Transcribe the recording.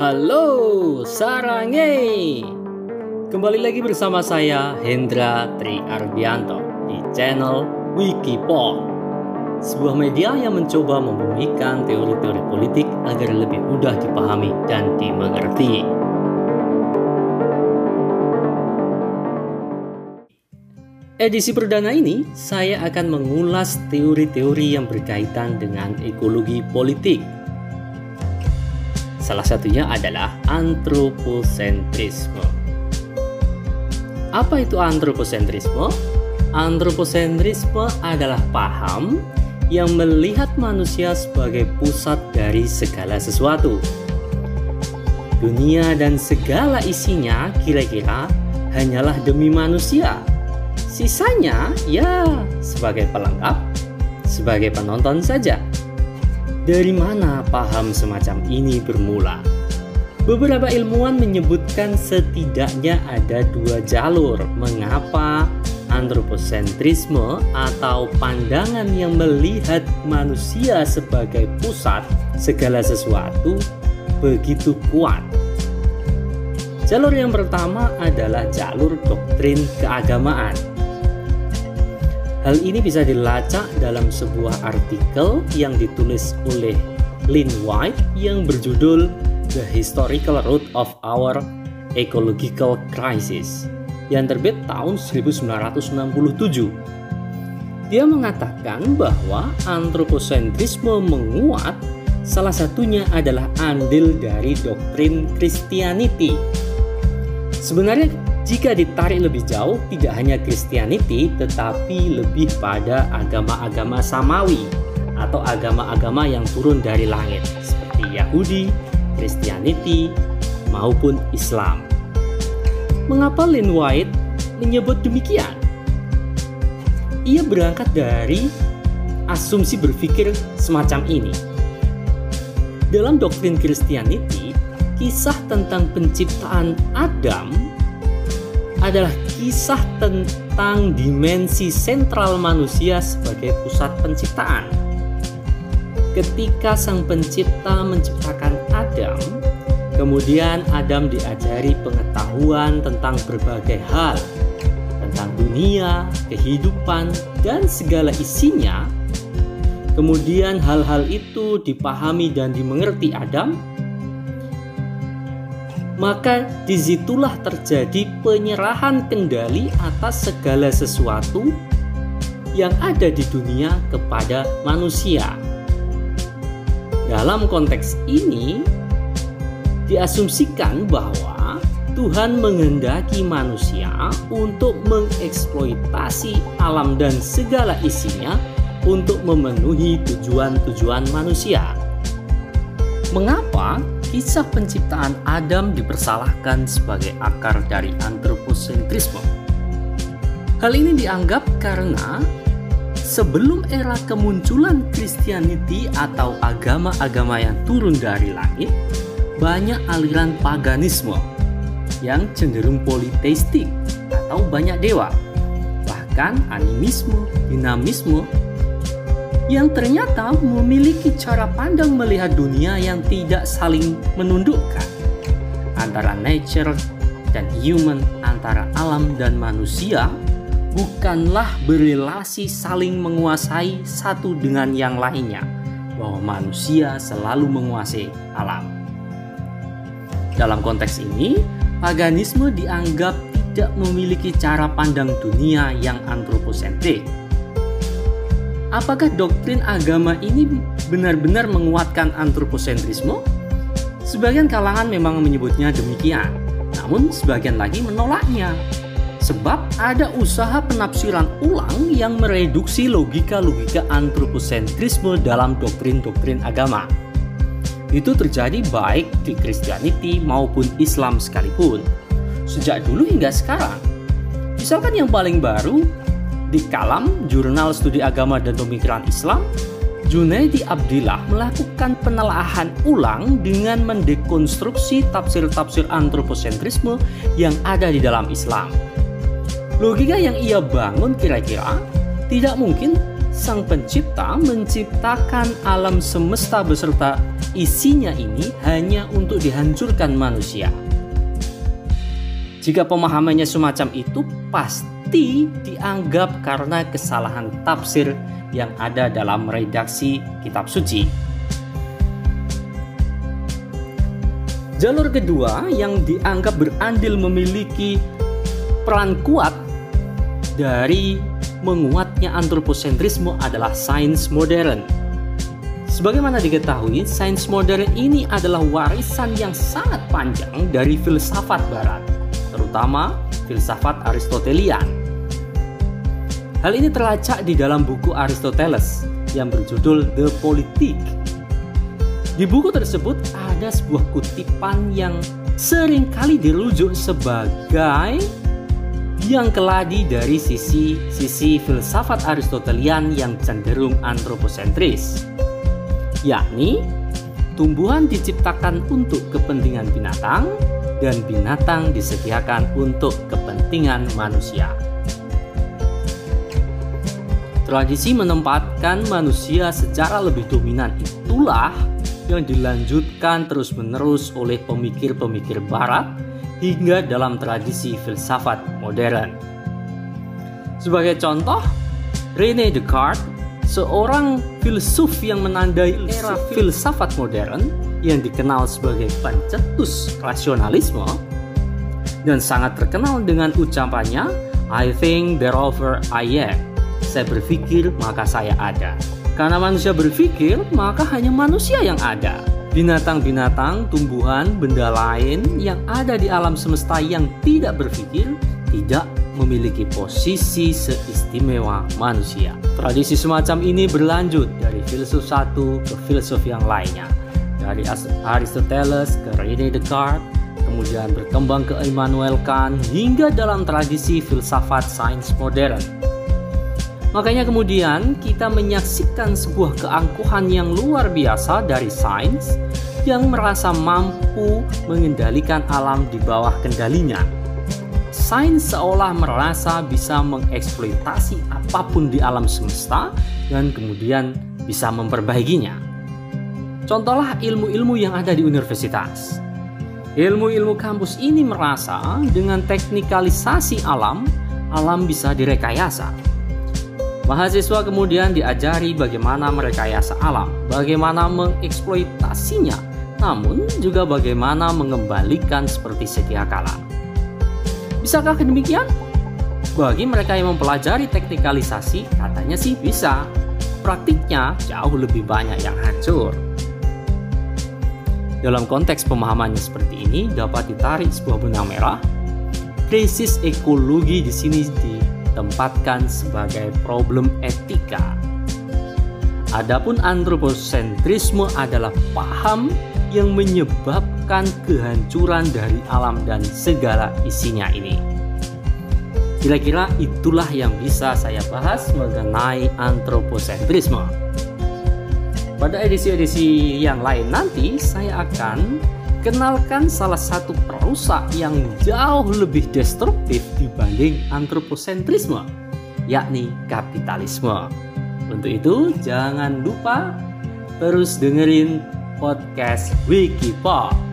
Halo, Sarange. Kembali lagi bersama saya Hendra Tri Arbianto di channel Wikipol. Sebuah media yang mencoba membumikan teori-teori politik agar lebih mudah dipahami dan dimengerti. Edisi perdana ini, saya akan mengulas teori-teori yang berkaitan dengan ekologi politik. Salah satunya adalah antroposentrisme. Apa itu antroposentrisme? Antroposentrisme adalah paham yang melihat manusia sebagai pusat dari segala sesuatu. Dunia dan segala isinya kira-kira hanyalah demi manusia Sisanya ya sebagai pelengkap, sebagai penonton saja. Dari mana paham semacam ini bermula? Beberapa ilmuwan menyebutkan setidaknya ada dua jalur mengapa antroposentrisme atau pandangan yang melihat manusia sebagai pusat segala sesuatu begitu kuat. Jalur yang pertama adalah jalur doktrin keagamaan Hal ini bisa dilacak dalam sebuah artikel yang ditulis oleh Lynn White yang berjudul The Historical Root of Our Ecological Crisis yang terbit tahun 1967. Dia mengatakan bahwa antroposentrisme menguat salah satunya adalah andil dari doktrin Christianity. Sebenarnya jika ditarik lebih jauh, tidak hanya Christianity, tetapi lebih pada agama-agama samawi atau agama-agama yang turun dari langit, seperti Yahudi, Christianity, maupun Islam. Mengapa Lynn White menyebut demikian? Ia berangkat dari asumsi berpikir semacam ini. Dalam doktrin Christianity, kisah tentang penciptaan Adam adalah kisah tentang dimensi sentral manusia sebagai pusat penciptaan. Ketika sang pencipta menciptakan Adam, kemudian Adam diajari pengetahuan tentang berbagai hal, tentang dunia, kehidupan, dan segala isinya. Kemudian hal-hal itu dipahami dan dimengerti Adam maka di situlah terjadi penyerahan kendali atas segala sesuatu yang ada di dunia kepada manusia. Dalam konteks ini, diasumsikan bahwa Tuhan menghendaki manusia untuk mengeksploitasi alam dan segala isinya untuk memenuhi tujuan-tujuan manusia. Mengapa kisah penciptaan Adam dipersalahkan sebagai akar dari antroposentrisme. Hal ini dianggap karena sebelum era kemunculan Christianity atau agama-agama yang turun dari langit, banyak aliran paganisme yang cenderung politeistik atau banyak dewa. Bahkan animisme, dinamisme, yang ternyata memiliki cara pandang melihat dunia yang tidak saling menundukkan antara nature dan human, antara alam dan manusia, bukanlah berrelasi saling menguasai satu dengan yang lainnya, bahwa manusia selalu menguasai alam. Dalam konteks ini, paganisme dianggap tidak memiliki cara pandang dunia yang antroposentrik Apakah doktrin agama ini benar-benar menguatkan antroposentrisme? Sebagian kalangan memang menyebutnya demikian, namun sebagian lagi menolaknya. Sebab ada usaha penafsiran ulang yang mereduksi logika-logika antroposentrisme dalam doktrin-doktrin agama. Itu terjadi baik di Christianity maupun Islam sekalipun. Sejak dulu hingga sekarang. Misalkan yang paling baru, di Kalam, Jurnal Studi Agama dan Pemikiran Islam, Junaidi Abdillah melakukan penelaahan ulang dengan mendekonstruksi tafsir-tafsir antroposentrisme yang ada di dalam Islam. Logika yang ia bangun kira-kira tidak mungkin sang pencipta menciptakan alam semesta beserta isinya ini hanya untuk dihancurkan manusia. Jika pemahamannya semacam itu, pasti dianggap karena kesalahan tafsir yang ada dalam redaksi kitab suci. Jalur kedua yang dianggap berandil memiliki peran kuat dari menguatnya antroposentrisme adalah sains modern. Sebagaimana diketahui, sains modern ini adalah warisan yang sangat panjang dari filsafat barat, terutama filsafat Aristotelian. Hal ini terlacak di dalam buku Aristoteles yang berjudul The Politik. Di buku tersebut ada sebuah kutipan yang sering kali dirujuk sebagai yang keladi dari sisi sisi filsafat Aristotelian yang cenderung antroposentris, yakni tumbuhan diciptakan untuk kepentingan binatang dan binatang disediakan untuk kepentingan manusia. Tradisi menempatkan manusia secara lebih dominan itulah yang dilanjutkan terus-menerus oleh pemikir-pemikir barat hingga dalam tradisi filsafat modern. Sebagai contoh, Rene Descartes, seorang filsuf yang menandai era filsafat modern yang dikenal sebagai pencetus rasionalisme dan sangat terkenal dengan ucapannya I think therefore I am. Saya berpikir maka saya ada. Karena manusia berpikir, maka hanya manusia yang ada binatang-binatang, tumbuhan, benda lain yang ada di alam semesta yang tidak berpikir tidak memiliki posisi seistimewa manusia. Tradisi semacam ini berlanjut dari filsuf satu ke filsuf yang lainnya. Dari Aristoteles ke Rene Descartes, kemudian berkembang ke Immanuel Kant hingga dalam tradisi filsafat sains modern. Makanya kemudian kita menyaksikan sebuah keangkuhan yang luar biasa dari sains yang merasa mampu mengendalikan alam di bawah kendalinya. Sains seolah merasa bisa mengeksploitasi apa pun di alam semesta dan kemudian bisa memperbaikinya. Contohlah ilmu-ilmu yang ada di universitas. Ilmu-ilmu kampus ini merasa dengan teknikalisasi alam, alam bisa direkayasa Mahasiswa kemudian diajari bagaimana merekayasa alam, bagaimana mengeksploitasinya, namun juga bagaimana mengembalikan seperti sedia kala. Bisakah demikian? Bagi mereka yang mempelajari teknikalisasi, katanya sih bisa. Praktiknya jauh lebih banyak yang hancur. Dalam konteks pemahamannya seperti ini dapat ditarik sebuah benang merah. Krisis ekologi di sini di ditempatkan sebagai problem etika. Adapun antroposentrisme adalah paham yang menyebabkan kehancuran dari alam dan segala isinya ini. Kira-kira itulah yang bisa saya bahas mengenai antroposentrisme. Pada edisi-edisi yang lain nanti saya akan kenalkan salah satu perusak yang jauh lebih destruktif dibanding antroposentrisme, yakni kapitalisme. Untuk itu, jangan lupa terus dengerin podcast Wikipop.